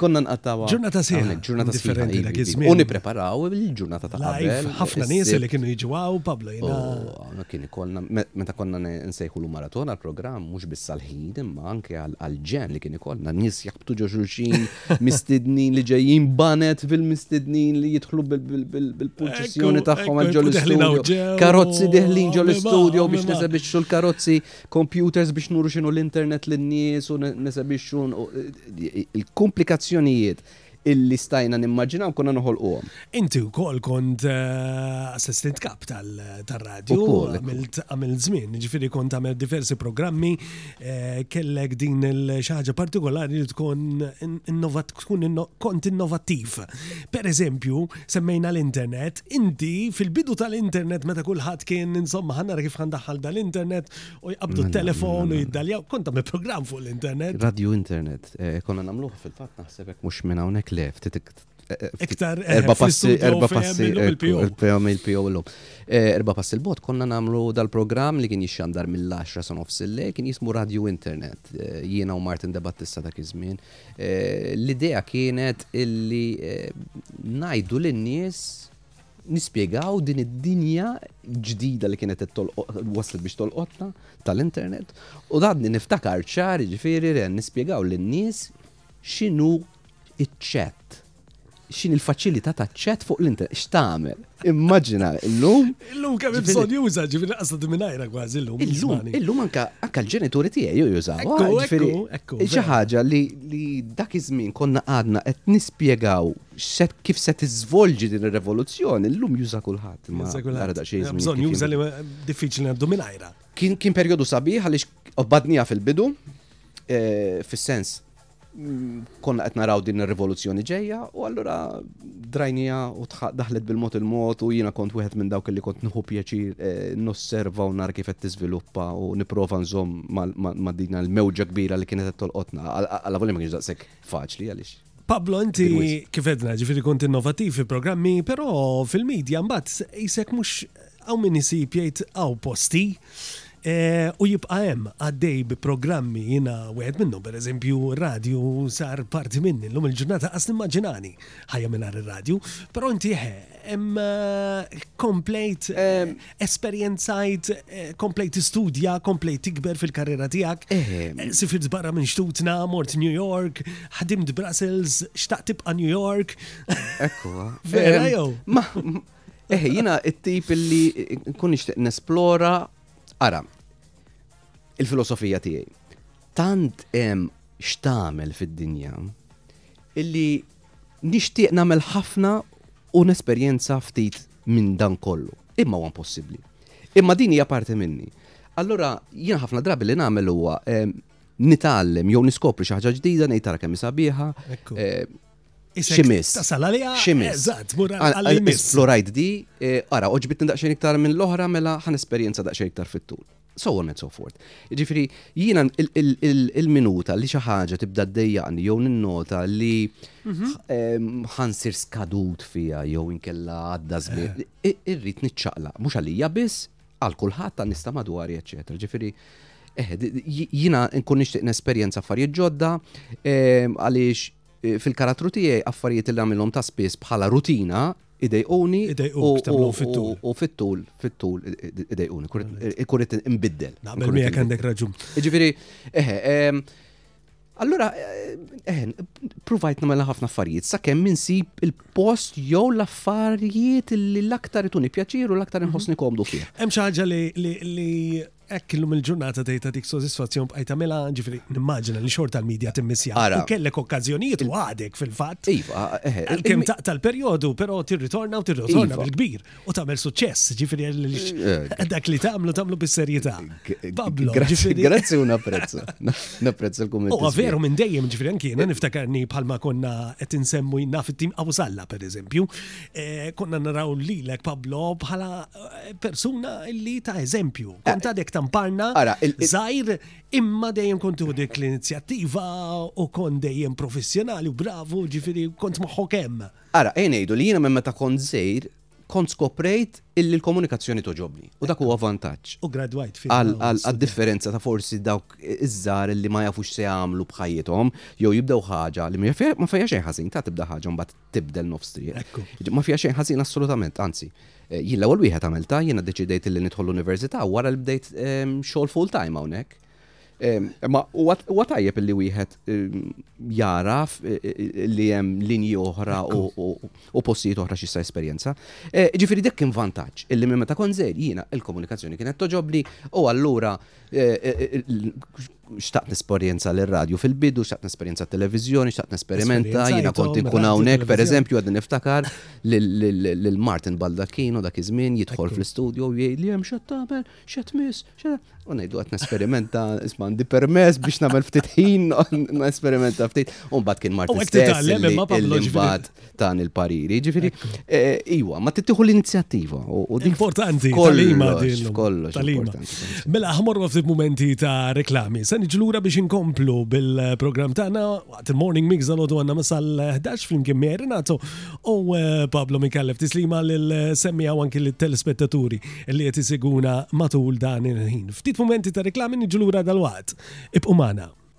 Konna nqattgħuha hawnhekk, ġurnata sħiħa, ivi, ivi, u nippreparaw il-ġurnata ta' qabel. Live, ħafna nies li kienu jiġu hawn, Pablo jiena. U hawnhekk kien ikollna, meta konna nsejħulu maratona għall-programm, mhux biss għall-ħin, imma anke għall-ġenn li kien ikollna, nies jaħbtu ġo xulxin, mistednin li ġejjin, baned fil-mistednin li jidħlu bil-purċissjoni tagħhom għal ġol-istudio, karozzi deħlin ġol-istudio biex nesebixxu l-karozzi kompjuters biex nuru x'inhu l-internet lin-nies u nesebixxu l-kumplikazzjonijiet illi stajna nimmaġinaw konna noħolquhom. Inti wkoll kont eh, assistent kap tal-radju għamil żmien, ġifieri kont għamil diversi programmi eh, kellek din il-xaġa partikolari li tkun kont innovattiv. Per eżempju, semmejna l-internet, Inti, fil-bidu tal-internet meta kulħadd kien insomma ħa nara kif ħa ndaħħal dal-internet u jqabdu Mela, t-telefon mela, u mela. jiddaljaw, kont tagħmel programm fuq l-internet. Radio Internet, eh, konna namluħ fil-fat naħseb hekk mhux minn hawnhekk le, ftit ik- eh, eh, ftit- Iktar, eh, erba passi, fl-istudio erba fejn passi, għamilhom ekku, il-PO. il-PO il-PO l-lum. Eh, Erba passi l-bot konna namlu dal-programm li kien jixxandar mill-10 sa nofs il-lej, kien jismu Radio Internet. Eh, Jiena u Martin De Battista dak iż-żmien. L-idea kienet illi ngħidu lin-nies, nispjegaw din id-dinja ġdida li kienet qed waslet biex tolqotna tal-internet u għadni niftakar ċar jiġifieri nispjegaw lin-nies x'inhu ċ-chat. x'in il-faċilità ta' ċat fuq l-internet, x'tagħmel. Immaġina llum. Illum kemm bżonn juża ġifieri qasad mingħajra kważi llum. Illum, illum anka anka l-ġenituri tiegħi jużaw. Ġifieri xi ħaġa li dak iż-żmien konna għadna qed nispjegaw kif se tiżvolġi din ir-revoluzzjoni, llum juża kulħadd. Bżonn juża li diffiċli ngħaddu mingħajra. Kien perjodu sabiħ għaliex qbadnija fil-bidu, eh, fis-sens konna qed naraw din ir-rivoluzzjoni ġejja u allura drajnija u daħlet bil-mod il-mod u jiena kont wieħed minn dawk li kont nieħu pjaċir eh, nosserva u nar kif qed tiżviluppa u nipprova nżomm ma' din il-mewġa kbira li kienet qed tolqotna. Alla volja ma kienx daqshekk faċli għaliex. Pablo, inti kif edna, ġifiri kont innovativ fi programmi, pero fil-medja mbagħad jisek mhux Hawn min isib jgħid hawn posti u jibqa' hemm għaddej bi programmi jiena wieħed minnhom pereżempju r-radju sar parti minni llum il-ġurnata qas nimmaġinani ħajja mingħajr ir-radju, però inti eħe hemm komplejt esperjenzajt, komplejt tistudja, komplejt tikber fil-karriera tiegħek, sifirt barra minn xtutna, mort New York, ħdimt Brussels, xtaqt tibqa' New York. Ekku. Vera jew? Eħi, jina it-tip li nkun nixtieq nesplora ara il-filosofija tiegħi. Tant hemm x'tagħmel fid-dinja illi nixtieq nagħmel ħafna u nesperjenza ftit minn dan kollu. Imma huwa impossibbli. Imma din hija parti minni. Allura jien ħafna drabi li nagħmel huwa eh, nitgħallem jew niskopri xi ħaġa ġdida ngħid tara kemm sabiħa. Eh, Ximis. Tasal għalija. Ximis. Eżatt, mur għal-ximis. Esplorajt di, e, ara, oġbitni daqxen iktar minn l-oħra mela ħan esperienza daqxen iktar fit-tul. So on and so forth. Ġifiri, jina il-minuta li xaħġa tibda d-dejjani, jew ninnota li mhm. ħansir skadut fija, jew inkella għadda zmin, eh. irrit nitċaqla, mux għalija biss, għal kulħadd ta' nista madwari, eccetera. Ġifiri, eh, jina nkun nixtieq nesperjenza affarijiet ġodda, eh, għaliex Fil-karattru tiegħi affarijiet li nagħmilhom ta' spiss bħala rutina idejquni u fit-tul, fit-tul idejquni, ikun qed inbiddel. Naqbel miegħek għandek raġun. Ġifieri, eħe, allura eħe, provajt nagħmel ħafna affarijiet sakemm insib il-post jew l-affarijiet li l-aktar ituni pjaċir u l-aktar mhm. inħossni komdu fih. Hemm xi ħaġa li Hekk illum il-ġurnata tgħid ta' dik sodisfazzjon bqajt tagħmilha, ġifieri nimmaġina li xorta l-media timmissja. U kellek okkażjonijiet u għadek fil-fatt. Iva, eħe. Għalkemm taqta' l-perjodu, però tirritorna u tirritorna bil-kbir u tagħmel suċċess, ġifieri għaliex dak li tagħmlu tagħmlu bis-serjetà. Pablo, ġifieri. Grazzi u napprezza. Napprezza l-kumment. Huwa veru minn dejjem, ġifieri anki jiena niftakarni bħalma konna qed insemmu naf it-tim Abusalla, pereżempju. Konna naraw lilek Pablo bħala persuna li ta' eżempju. Eh, Konta dek tamparna, zaħir, imma dejjem kontu dik l-inizjattiva u kon dejjem professjonali u bravu ġifiri kont maħħu kem. Ara, jenejdu li jina me meta kont zejr, kont skoprejt illi l-komunikazzjoni toġobni. U dak huwa vantaġġ. U gradwajt fi. Għal-differenza ta' forsi dawk iż-żar li ma jafux se jagħmlu bħajjithom, jew jibdew ħaġa li ma fejja xejn ħażin ta' tibda ħaġa mbagħad tibdel nofs triq. Ma fija xejn ħażin assolutament, anzi. Eh, jien l-ewwel wieħed għamilta, jiena deċidejt li nidħol l-università wara li bdejt ehm, xogħol full time hawnhekk. Ehm, ma huwa tajjeb li wieħed ehm, jaraf eh, eh, li hemm linji oħra u postijiet oħra xi esperjenza. Ġifieri dik kien vantaġġ illi minn meta kont żejr jiena il-komunikazzjoni kienet toġobli u allura xtaqt nesperjenza l-radju fil-bidu, xtaqt nesperjenza t-televiżjoni, xtaqt nesperimenta, jiena kont inkun hawnhekk, pereżempju, għadni niftakar lil Martin Baldacchino dak iż-żmien jidħol fl-istudju u jgħid li hemm xed tagħmel, xed miss, u ngħidu qed nesperimenta ismandi permess biex nagħmel ftit ħin nesperimenta ftit. U mbagħad kien Martin Stess. dan il-pariri. Ġifiri, eh, iwa, ma tittiħu l-inizjattiva. Importanti, tal-ima din. Kollox, kollox. Mela, ħmorru ftit momenti ta' reklami. Sa' nġlura biex inkomplu bil-program tagħna waqt il-morning mix dal-għodu għanna masal 11 fl-imkien Merinato u eh, Pablo Mikallef tislima l-semmija u anki l-telespettaturi li qed isiguna matul dan il-ħin. Ftit momenti ta' reklami nġlura dal-waqt. Ibqu magħna.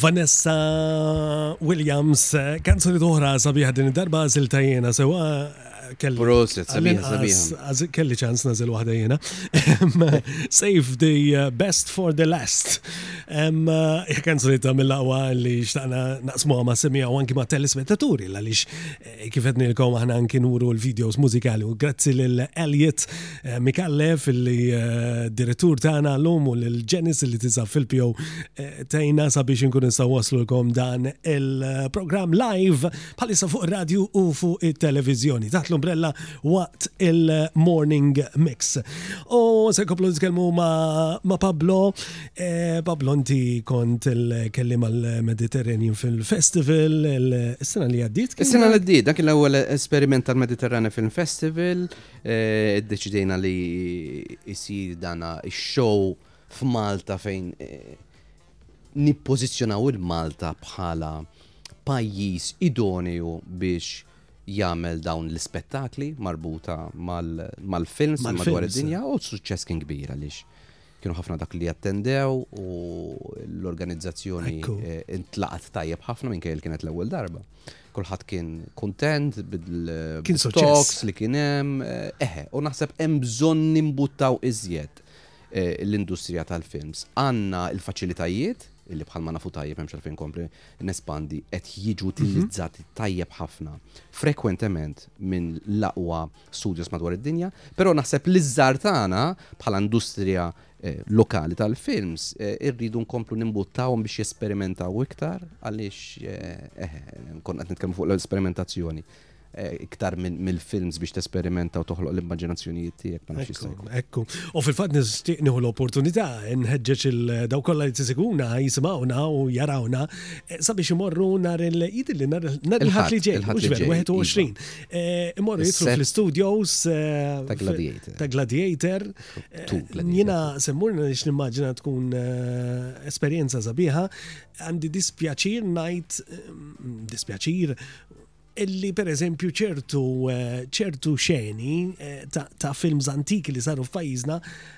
Vanessa Williams, kanzoni toħra sabiħa din id-darba għazilta jena, sewa kelli. Proset, sabiħa, sabiħa. Kelli ċans nazil wahda jena. Save the uh, best for the last. Uh, kanzoni ta' mill-lawa li xtaqna naqsmu ma' semija u anki ma' telespettaturi, la lix Kif qed nilkom aħna anki nuru l-videos mużikali u grazzi lil Elliot eh, Mikallef li eh, direttur tagħna llum u lil Janice li tisa fil-PO eh, tajna sabiex inkun nistgħu waslulkom dan il-programm live bħalissa fuq radio u fuq it-televiżjoni taħt l-umbrella waqt il-morning mix. U se nkomplu nitkellmu ma' Pablo Pablo, inti kont il-kellim għal-Mediterranean Film Festival, il-sena li għaddit? Il-sena li għaddit, dak l-ewwel esperiment tal-Mediterranean Film Festival, eh, id-deċidejna li jisir dana il-show f'Malta fejn eh, nippożizzjonaw il-Malta bħala pajjiż idoniju biex jagħmel dawn l-ispettakli marbuta mal-films madwar id-dinja u s-suċċess kien kbir għaliex Kienu ħafna dak li attendew u l-organizzazzjoni eh, intlaqat tajjeb ħafna minn kejl kienet l-ewwel darba. Kulħadd kien kontent bil-talks li kien hemm, eh, eħe, u naħseb hemm bżonn nimbuttaw iżjed eh, l-industrija tal-films. Għanna il-faċilitajiet, illi bħalma nafu tajjeb hemm xalfejn kompli nespandi qed jiġu mhm. utilizzati tajjeb ħafna frekwentement minn l-aqwa studios madwar id-dinja, però naħseb li ż-żgħar tagħna bħala industrija eh, lokali tal-films eh, irridu nkomplu nimbuttawhom biex jesperimentaw iktar għaliex eh, eh nkun qed nitkellmu fuq l-esperimentazzjoni eh, iktar minn mill-films biex tesperimenta u toħloq l-immaġinazzjonijiet tiegħek ma nafx jista' jkun. Ekku. U fil-fat niztiq nieħu l-opportunità nħeġġeġ il-daw kollha li tisiguna jisimgħuna u jarawna eh, sabiex imorru nar il-jidil li nar il-ħadd li ġej. Il-Ħadd li mhux veru, ġej, iva. 21. Imorru jitru fl-studios ta' Gladiator. Ta' Gladiator. Jina semmurna nix nimmaġina tkun esperienza sabiħa, għandi dispjaċir najt, dispjaċir illi per eżempju ċertu eh, ċertu xeni eh, ta', ta films antiki li saru f'pajjiżna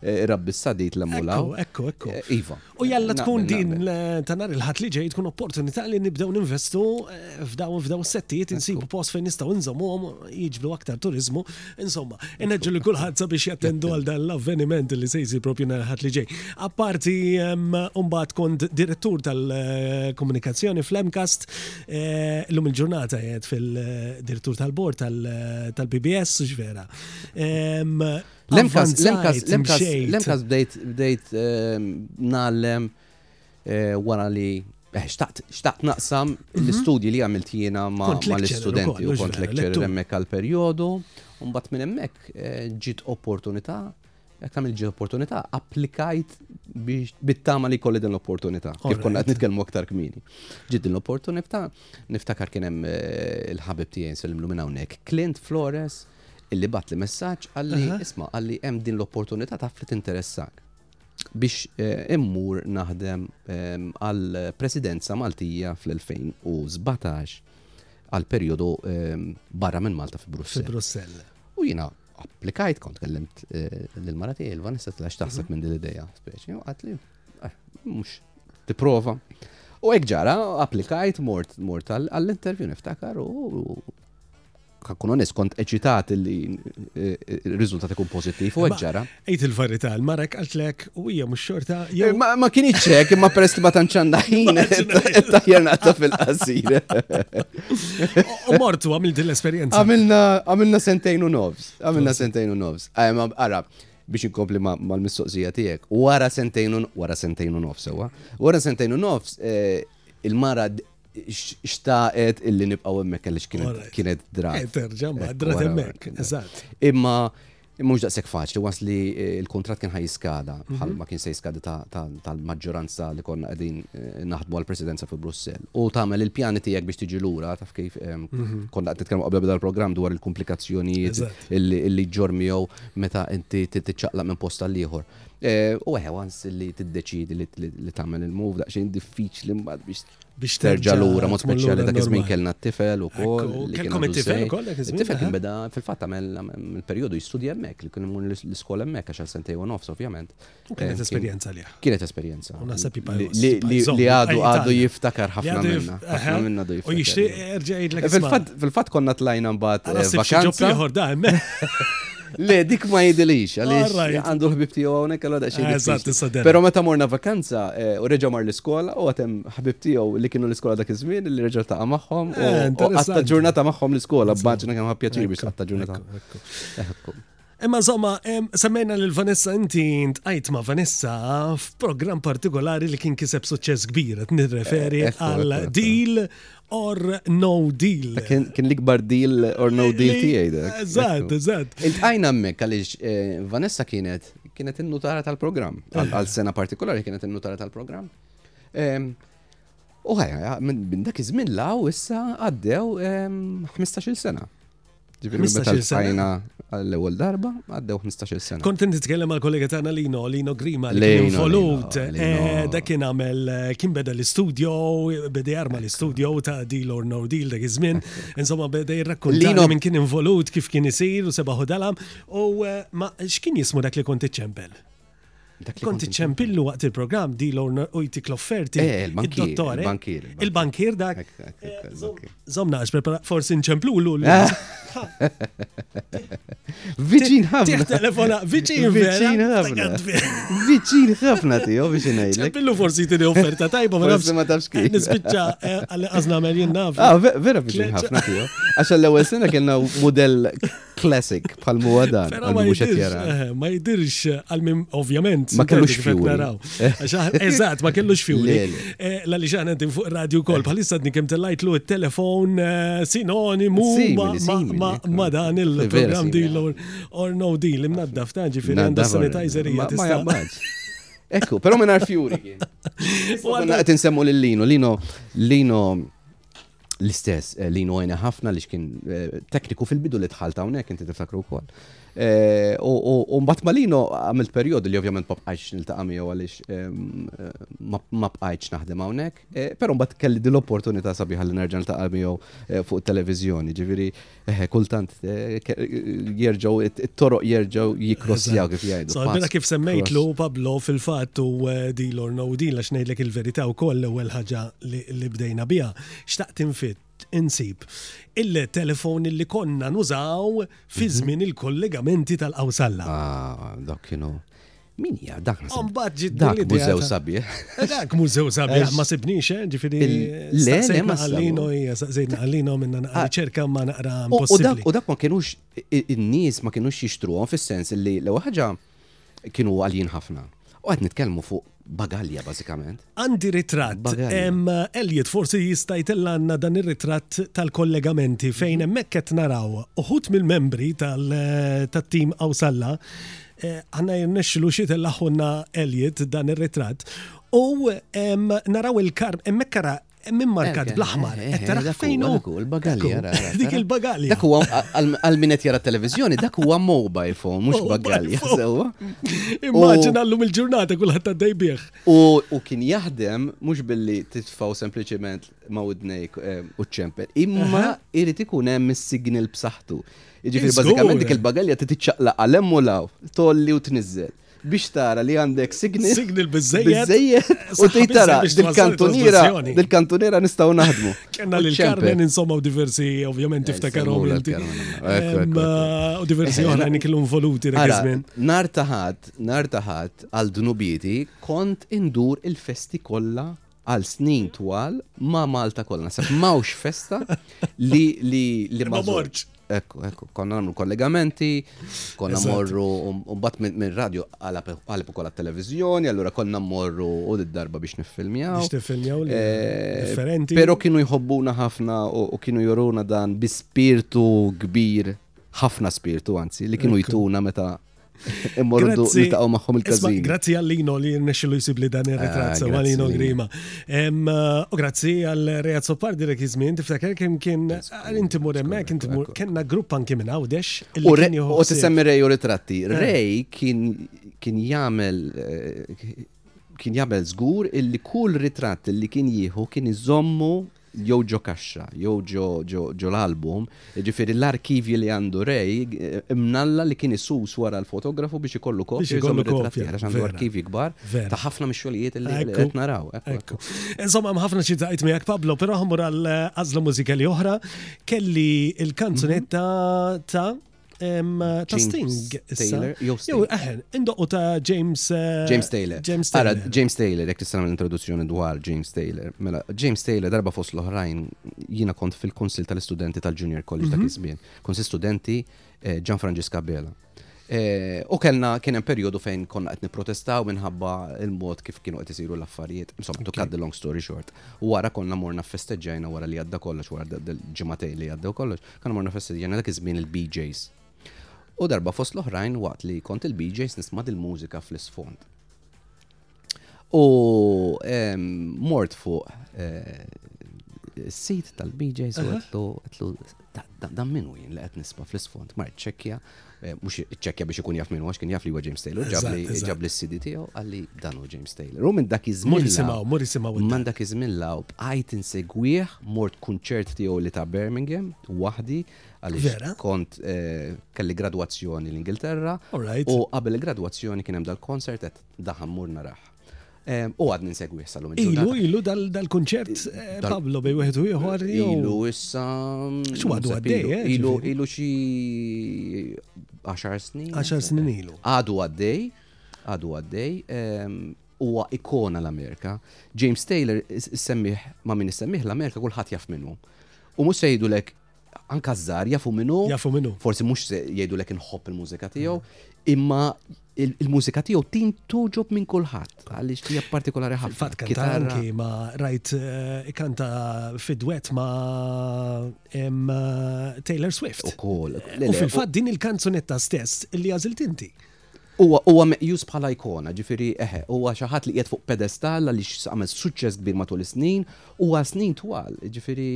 Rabbi s-sadit l-emmulaw. Ekku, ekku, ekku. Eh, iva. U jalla tkun din ta' nar il-ħat li ġej tkun opportunità li nibdew ninvestu eh, f'daw f'daw settijiet insibu post fejn nistgħu nżommuhom jiġbdu aktar turizmu. Insomma, inħeġġu li kulħadd sabiex jattendu għal dan l-avveniment li se jsir propju nar il-ħat li ġej. Apparti mbagħad kont direttur tal-komunikazzjoni fl-Emcast eh, l-lum il-ġurnata jgħed fil-direttur tal-bord tal-BBS ġvera. L-emkas, l-emkas, l-emkas, l-emkas bdejt, bdejt ehm, nallem eh, wara li eh, xtaqt, xtaqt naqsam mhm. l-istudji li għamilt jiena ma l-istudenti u kont lecturer emmek għal-periodu, un bat minn emmek eh, ġit opportunità, jek għamil ġit opportunità, applikajt bit-tama li kolli din l-opportunità, kif konna għad nitkelmu aktar kmini. Ġit din l-opportunità, niftakar kienem il-ħabib tijen selimlu minna unnek, Clint Flores, illi batli messaġġ qalli isma' qalli hemm din l-opportunità taf li tinteressak biex eh, immur naħdem ehm, għal presidenza Maltija fl-2017 għal perjodu ehm, barra minn Malta fi Brussel. Fi Brussel. U jina applikajt kont kellimt eh, l-mara tiegħi Elva nista' tlax taħseb mhm. minn din l-idea speċi u qatli eh, mhux tipprova. U hekk ġara applikajt mort mort għall-intervju niftakar u Ħankun onest, kont eċitat li r-riżultat ikun pożittiv u ġara. Ejt il-verità, l-mara qaltlek u hija mhux xorta jew. Ma kienx hekk, imma peress li ma tantx għandha ħin tajjel naqta fil-qasir. U mortu għamil din l-esperjenza. Għamilna sentejn u nofs, għamilna sentejn u nofs. Ara, biex inkompli mal-mistoqsija tiegħek. Wara sentejn u wara sentejn u nofs sewwa. Wara sentejn u nofs eh, il-mara xtaqet illi nibqaw emmek għalix kienet dra. Eh, terġa, ma dra emmek, eżat. Imma mux daqsek faċli, was li eh, il-kontrat kien ħajiskada, mhm. bħal ma kien se jiskada tal-maġġoranza li konna għedin eh, naħdmu għal-presidenza fi Brussel. U tamel il-pjani tijak biex tiġi l-ura, taf kif mhm. konna għed t-tkellmu għabda bidal program dwar il-komplikazzjonijiet illi ġormijow meta inti t-ċaqla minn posta l-liħor. Eh, u għe, għans li t-deċidi li tamel il-move, daqxin diffiċli mbad biex biex terġa l-ura, mod speċjali dak iż-żmien kellna t-tifel u kol. Kelkom it-tifel u kol dak iż-żmien. Tifel kien beda fil-fatt għamel il-perjodu jistudja hemmhekk li kien imur l-iskola hemmhekk għax sentej u nofs ovvjament. U kienet eh, esperjenza li. Kienet esperjenza. Li għadu għadu jiftakar ħafna minna. Ħafna minna du jiftakar. U jixtieq erġa' jgħidlek. Eh, fil-fatt konna tlajna mbagħad eh, vakanza. Ġob ieħor da hemmhekk. Le, dik ma jidilix, għalix għandu ħbib tiegħu hawnhekk għal daqsxejn. Eh, eżatt, issa dera. Però meta morna vakanza eh, u reġa' mar l-iskola u għatem ħbib tiegħu li kienu l-iskola dak iż-żmien li reġa' taqa' magħhom u Eh, u interessanti. għatta ġurnata magħhom l-iskola b'maġina kemm ħappjaċir biex għatta ġurnata. Ekku. Imma insomma, em, semmejna lil Vanessa inti ntqajt ma' Vanessa f'programm partikolari li kien kiseb suċċess kbir, qed nirreferi Eh, ekku, għal ekku, ekku. deal or no deal. Kien l-ikbar deal or no deal tiegħi. Eżatt, eżatt. Iltqajna hemmhekk għaliex eh, Vanessa kienet kienet in-nutara tal-programm. Eh. Għal sena partikolari kienet in-nutara tal-programm. Ehm, u ħajja, minn dak iż-żmien law issa għaddew 15-il ehm, sena. Ġifieri meta 15-il sena. ltqajna għall-ewwel darba għaddew 15-il sena. Kont inti tkellem mal kollega tagħna Lino, Lino Grima, li kien Lino, involut. Lino, Lino. eh, Dak kien għamel, eh, kien beda l-istudio, beda jarma l-istudio ta' Deal or No Deal dak iż-żmien. Insomma, beda jirrakkonta Lino- minn kien involut, kif kien isir u sebaħu dalam. U eh, ma x'kien jismu dak li kont iċċempel? Kont iċċempillu waqt il-programm di l u jtik l-offerti. Eh, il-dottore. Il-bankir. Il-bankir dak. Zomna, forsi nċemplu l ah. Viċin ħafna. telefona, viċin Viċin ħafna. Viċin ħafna ti, o viċin għajlek. Ċempillu forsi tini offerta tajba, ma nafx. Ma tafx kif. Nispicċa eh, għalli għazna meljen naf. Ah, vera viċin ħafna ti, Għaxa l-ewel sena kena model Classic, bħal muwa dan. Eh, ma jidirx eh, għal minn ovvjament. Ma kellux fjuri. Eżat, ma kellux fjuri. Eh, la li xaħna din fuq radio kol, bħalissa d kem tellajt lu telefon sinonimu ma dan il-program deal or no deal, imnaddaf ta' ġifiri għanda sanitizer hija tista' Ekku, pero minn fjuri kien. U għanna għet nsemmu l-lino, lino, lino l-istess eh, li nojna ħafna li xkien eh, tekniku fil-bidu li tħalt hawnhekk inti tiftakru wkoll. Eh, u mbagħad Malino għamilt perjodu li ovvjament ma bqajtx niltaqa' miegħu għaliex ehm, ma bqajtx naħdem hawnhekk, però mbagħad kelli din l-opportunità sabiħa li nerġa' niltaqa' miegħu fuq televiżjoni. Ġifieri Eħe, kultant, jerġaw, it-toroq jerġaw jikrossjaw kif jgħidu. So, mela kif semmejtlu Pablo fil-fat u eh, dilor no din la xnejdlek il-verita u koll l-ewel ħagġa li bdejna bija. Xtaqt infit insib il-telefon li konna nużaw fi mhm. żmien il-kollegamenti tal-qawsalla. Ah, dak kienu Min hija dak dak mużew sabiħ. Eh, dak mużew sabiħ ma sibniex, eh, ġifieri. Le, le, ma għallino hija saqsejna għallino minna naqra ah. ċerka ma naqra impossibbli. U dak ma kienux in-nies ma kienux jixtruhom fis-sens li l-ewwel ħaġa kienu għaljin ħafna. U qed nitkellmu fuq bagalja bażikament. Għandi ritratt. Elliot forsi jista' jtellgħanna dan ir-ritratt tal-kollegamenti fejn mhm. hemmhekk qed naraw uħud mill-membri tat-tim Awsalla eh, għanna jirnexxilu xi tellaħunna Elliot dan ir-ritratt u naraw il-karb hemmhekk ara minn markat bl-aħmar. Eh, eh, eh, fejn Il-bagalja. Dik il-bagalja. Dak huwa għal-minet jara televizjoni, dak huwa mobile phone, mhux bagalja. Immaġina llum il-ġurnata kulħadd għaddej bih. U kien jaħdem mhux billi titfaw sempliċement ma' widnejk eh, u ċempel, imma irid ikun hemm is-signal b'saħħtu. Jiġifieri bażikament dik il-bagalja titiċċaqlaq għal hemm u law, tolli u tniżżel biex tara li għandek signal. Signal bizzejjed. U tejt tara, dil-kantunira, dil-kantunira nistaw naħdmu. Kenna li l-karmen insomma u diversi, ovvjament, tiftakarhom. U diversi oħrajn kellhom voluti dak iż-żmien. Nar taħat, Nhar ta' Ħadd għal dnubieti kont indur il-festi kollha għal snin twal ma' Malta kollha. Naħseb m'hawnx festa li li li ma mortx. Ekku, ekku, konna nagħmlu kollegamenti, konna morru mbagħad minn radio għal ukoll għat-televiżjoni, allura konna mmorru u darba biex niffilmjaw. Biex niffilmjaw li eh, differenti. Però kienu jħobbuna ħafna u kienu joruna dan bi spirtu kbir ħafna spirtu anzi li kienu jtuna meta Immorru nitaqgħu magħhom il-każin. Grazzi għallino li nexxilu jsib li dan ir-ritratt ah, sewa Lino Grima. Eh, u grazzi għal Rejat Sopar direk iż-żmien, tiftakar kemm kien inti mur hemmhekk, inti mur kellna grupp anki minn Għawdex. U tisemmi Rej u ritratti. Eh. Rej kien jagħmel eh, kien jagħmel żgur illi kull ritratt li kien jieħu kien iżommu jew ġo kaxxa, jew ġo, ġo, ġo l-album, jiġifieri l-arkivji li għandu Ray, imnalla li kien isus wara l-fotografu biex ikollu kopja. Biex ikollu kopja. Għax għandu arkivji kbar ta' ħafna mix-xogħlijiet li qed naraw. Ekku. Insomma, hemm ħafna xi taqgħid miegħek Pablo, però ħmur għal għażla mużikali oħra, kelli il-kanzunetta ta' ta' Sting. Taylor, jew Sting. Eħen, indoqqu ta' James. Eh, James Taylor. James Taylor. Ara, James Taylor, jek tisana l-introduzzjoni dwar James Taylor. Mela, James Taylor, darba fost l-oħrajn, jina kont fil-konsil tal-istudenti tal-Junior College dak mhm. iż-żmien. Konsil studenti eh, Gian Franġiska Bela. Eh, u kellna kien hemm perjodu fejn konna qed nipprotestaw minħabba il-mod kif kienu qed isiru l-affarijiet. Insomma, to cut the long story short. U wara konna morna festeġġajna wara li għadda kollox wara ġimagħtej li għaddew kollox, Konna morna festival, jena dak iż-żmien il-BJs. U darba fost l-oħrajn waqt li kont il-BJs nisma' dil-mużika fl-isfond. U mort fuq eh, is-sit tal-BJs u għetlu dan minn wien li qed nisma' fl-isfond. Mart ċekkja Eh, mux ċekja biex ikun jaf minn għax kien jaf li huwa James Taylor, ġabli s-CD tiegħu għalli dan u James Taylor. U minn dak iżmin. Mur jisimaw, mur jisimaw. Minn dak iżmin law, bqajt insegwieħ, mort kunċert tiegħu li ta' Birmingham, waħdi, għalli kont eh, kelli gradwazzjoni l-Ingilterra. U qabel il-gradwazzjoni kien hemm dal-konsert qed daħam mur naraħ. U għad ninsegwi issa l-lum. Ilu, ilu dal-konċert eh, Pablo bej wieħed u ieħor. Ilu issa. Mm, Xwadu għaddej, eh, ilu ilu xi 10 snin. 10 snin ilu. Għadu għaddej, għadu għaddej. Huwa ikona l-Amerika. James Taylor semmiħ ma' min semmiħ l-Amerika kulħadd jaf minnu. U mhux sejdu lek anka ż-żgħar jafu min hu. Jafu min hu. Forsi mhux se jgħidulek inħobb il-mużika tiegħu, imma il-mużika tiegħu tin tuġob minn kulħadd għaliex hija partikolari ħafna. Fatt kanta anki ma rajt eh, kanta fid-dwet ma eh, Taylor Swift. Ukoll. U fil-fatt din il-kanzunetta stess li għażilt inti. Huwa huwa meqjus bħala ikona, ġifieri eħe, huwa xi ħadd li qiegħed fuq pedestal għaliex għamel suċċess kbir matul is-snin, huwa snin twal, ġifieri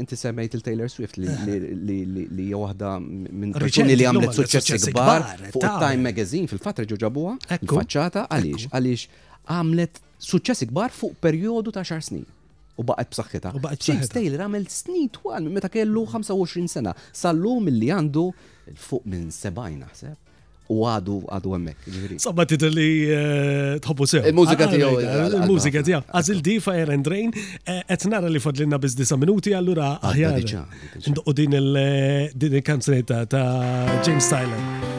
Inti semmejt il-Taylor Swift li hija waħda minn persuni li għamlet suċċessi kbar fuq Time Magazine fil-fatt reġgħu ġabuha faċċata għaliex għaliex għamlet suċċessi kbar fuq perjodu ta' xar snin u baqgħet b'saħħitha. James Taylor għamel snin twal minn meta kellu 25 sena. Sallum milli għandu fuq minn 70 naħseb. u għadu għadu għemmek. Sabba titli li eh, tħobbu sew. Il-mużika tiegħu. Il-mużika tiegħu. Għazil di Fire and Rain, eh, qed nara li fadlinna biz disa minuti allura aħjar. Nduqqu din eh, il-kanzunetta ta' James Tyler.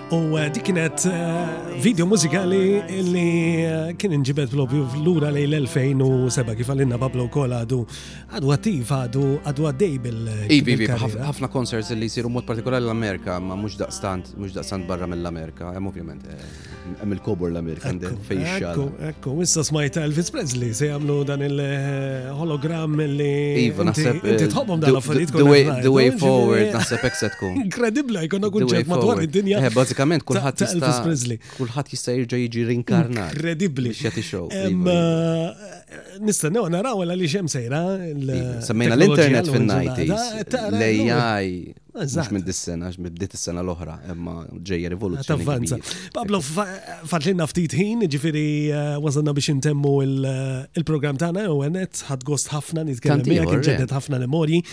U eh, dik kienet eh, video mużikali li eh, kien inġibet propju lura lej l-2007 kif għallinna Pablo Kol għadu għadu attiv għadu għadu għaddej bil Ibi, ibi, ħafna concerts li jisiru mod partikolari l-Amerika, ma mux daqstant, mux daqstant barra mill-Amerika, hemm ovvjament, hemm il-kobor l-Amerika, fejn xal. Ekku, issa smajta Elvis Presley se jagħmlu dan il- hologram li. Iva, naħseb. Inti eh, tħobbhom dan l-affarijiet The way forward, naħseb hekk se tkun. Inkredibbli, jkollna kunċett madwar id-dinja. Eh, bażikament kulħadd jista' kulħadd jista' jerġa' jiġi rinkarnat. Inkredibbli. X'jagħti show. Iva, iva. Eh, nistennew naraw għal li xem sejra. Iva, semmejna l-internet fin-90s. L-AI Mux minn dis-sena, minn bdiet is-sena l-oħra, imma ġejja rivoluzzjoni. Tavvanza. Pablo, fadlinna ftit ħin, ġifiri eh, wasanna biex intemmu eh, il-program tagħna u għenet, ħad gost ħafna nitkellem miegħek, eh. ġedet ħafna l-memorji.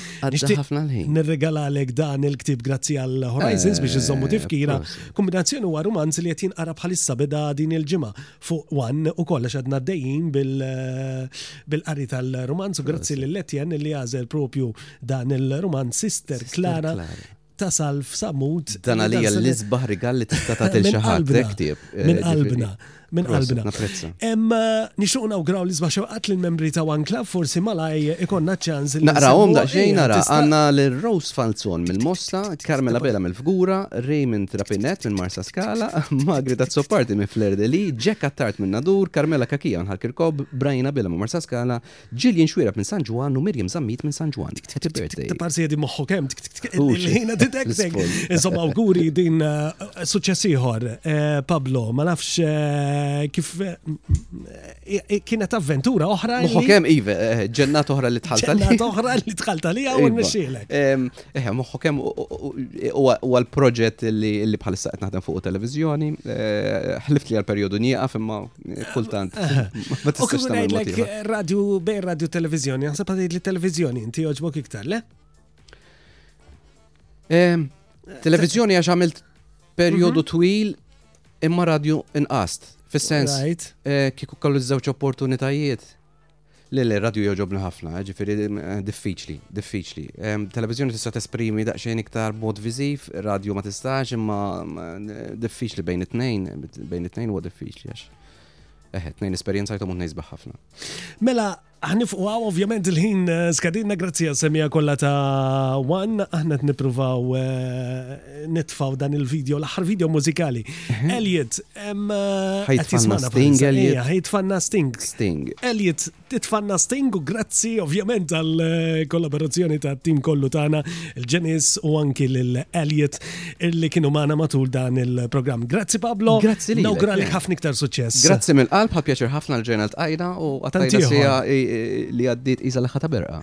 ħafna l-ħin. Nirregalalek dan il-ktib grazzi għal Horizons biex iżommu tifkira. Kombinazzjoni huwa romanz li qed jinqara bħalissa beda din il-ġimgħa. fuq one u koll għax għadna għaddejjin bil-qari tal-romanz u grazzi l letjen li għazel propju dan il-romanz Sister Clara tasal f'samut. Dan għalija l-isbaħ rigal li tista' tagħti xi ħadd eh, Minn qalbna. Minn qalbna. Emma eh, nixuq nawgraw l-isbaħ xewqat lill membri ta' One Club forsi malaj ikonna ċans li. Naqrawhom daqsxejn eh, nara għandna l Rose Falzon mill-Mosta, Carmela Bela mill-Fgura, Raymond Rapinet minn Marsa Kala, Magri ta' Zopparti minn Flair Deli, Jack Attard minn Nadur, Carmela Kakija minn Ħalkirkob, Brian Abela minn Marsa Skala, Jillian Xwirab minn San Ġwan u Miriam Zammit minn San Ġwan. Happy birthday. Parsi jedi moħħu kem, il-ħina titektek. Insomma, awguri din eh, suċċess ieħor, eh, Pablo, ma nafx eh, kif kienet avventura oħra. Moħħu kem, Ive, ġennat oħra li tħalta li. Ġennat oħra li tħalta li għaw iva. nixxielek. Eħe, moħħok hemm huwa l-proġett li bħalissa qed naħdem fuq televiżjoni. Eh, ħlift li għal-perjodu nieqaf imma kultant. Ma tistax tagħmel radio bejn radio televiżjoni, naħseb għadid li televiżjoni inti joġbok iktar, le? Ehm, televiżjoni għax għamilt perjodu mhm. twil imma radio inqast. Fis-sens, eh, kieku kallu żewġ opportunitajiet Le le r-radju jogħġobni ħafna, jiġifieri diffiċli, diffiċli. Televiżjoni tista' tesprimi daqsxejn iktar b'mod viżiv, radju ma tistax imma diffiċli bejn it-tnejn, bejn it-tnejn huwa diffiċli għax. Eħe, tnejn esperjenzajthom u tnejn sbaħ ħafna. Mela, ħanifqu għaw ovvjament il-ħin eh, skadinna grazzi għas-semija kollha ta' Wan, aħna t-nipruvaw eh, nitfaw dan il-video, l-aħħar video mużikali. Mhm. Elliot, ħajtfanna eh, Sting, Elliot. Ħajtfanna Sting. Sting. Elliot, titfanna Sting u grazzi ovvjament għal eh, kollaborazzjoni ta' tim kollu tagħna, il-Ġenis u anki l-Elliot li kienu magħna matul dan il-programm. Grazzi Pablo. Grazzi li. Nawguralik ħafna iktar suċċess. Grazzi mill-qalb, ħab pjaċir ħafna l-ġurnal tqajna u għattajna sija li għaddit iża l-ħata berqa.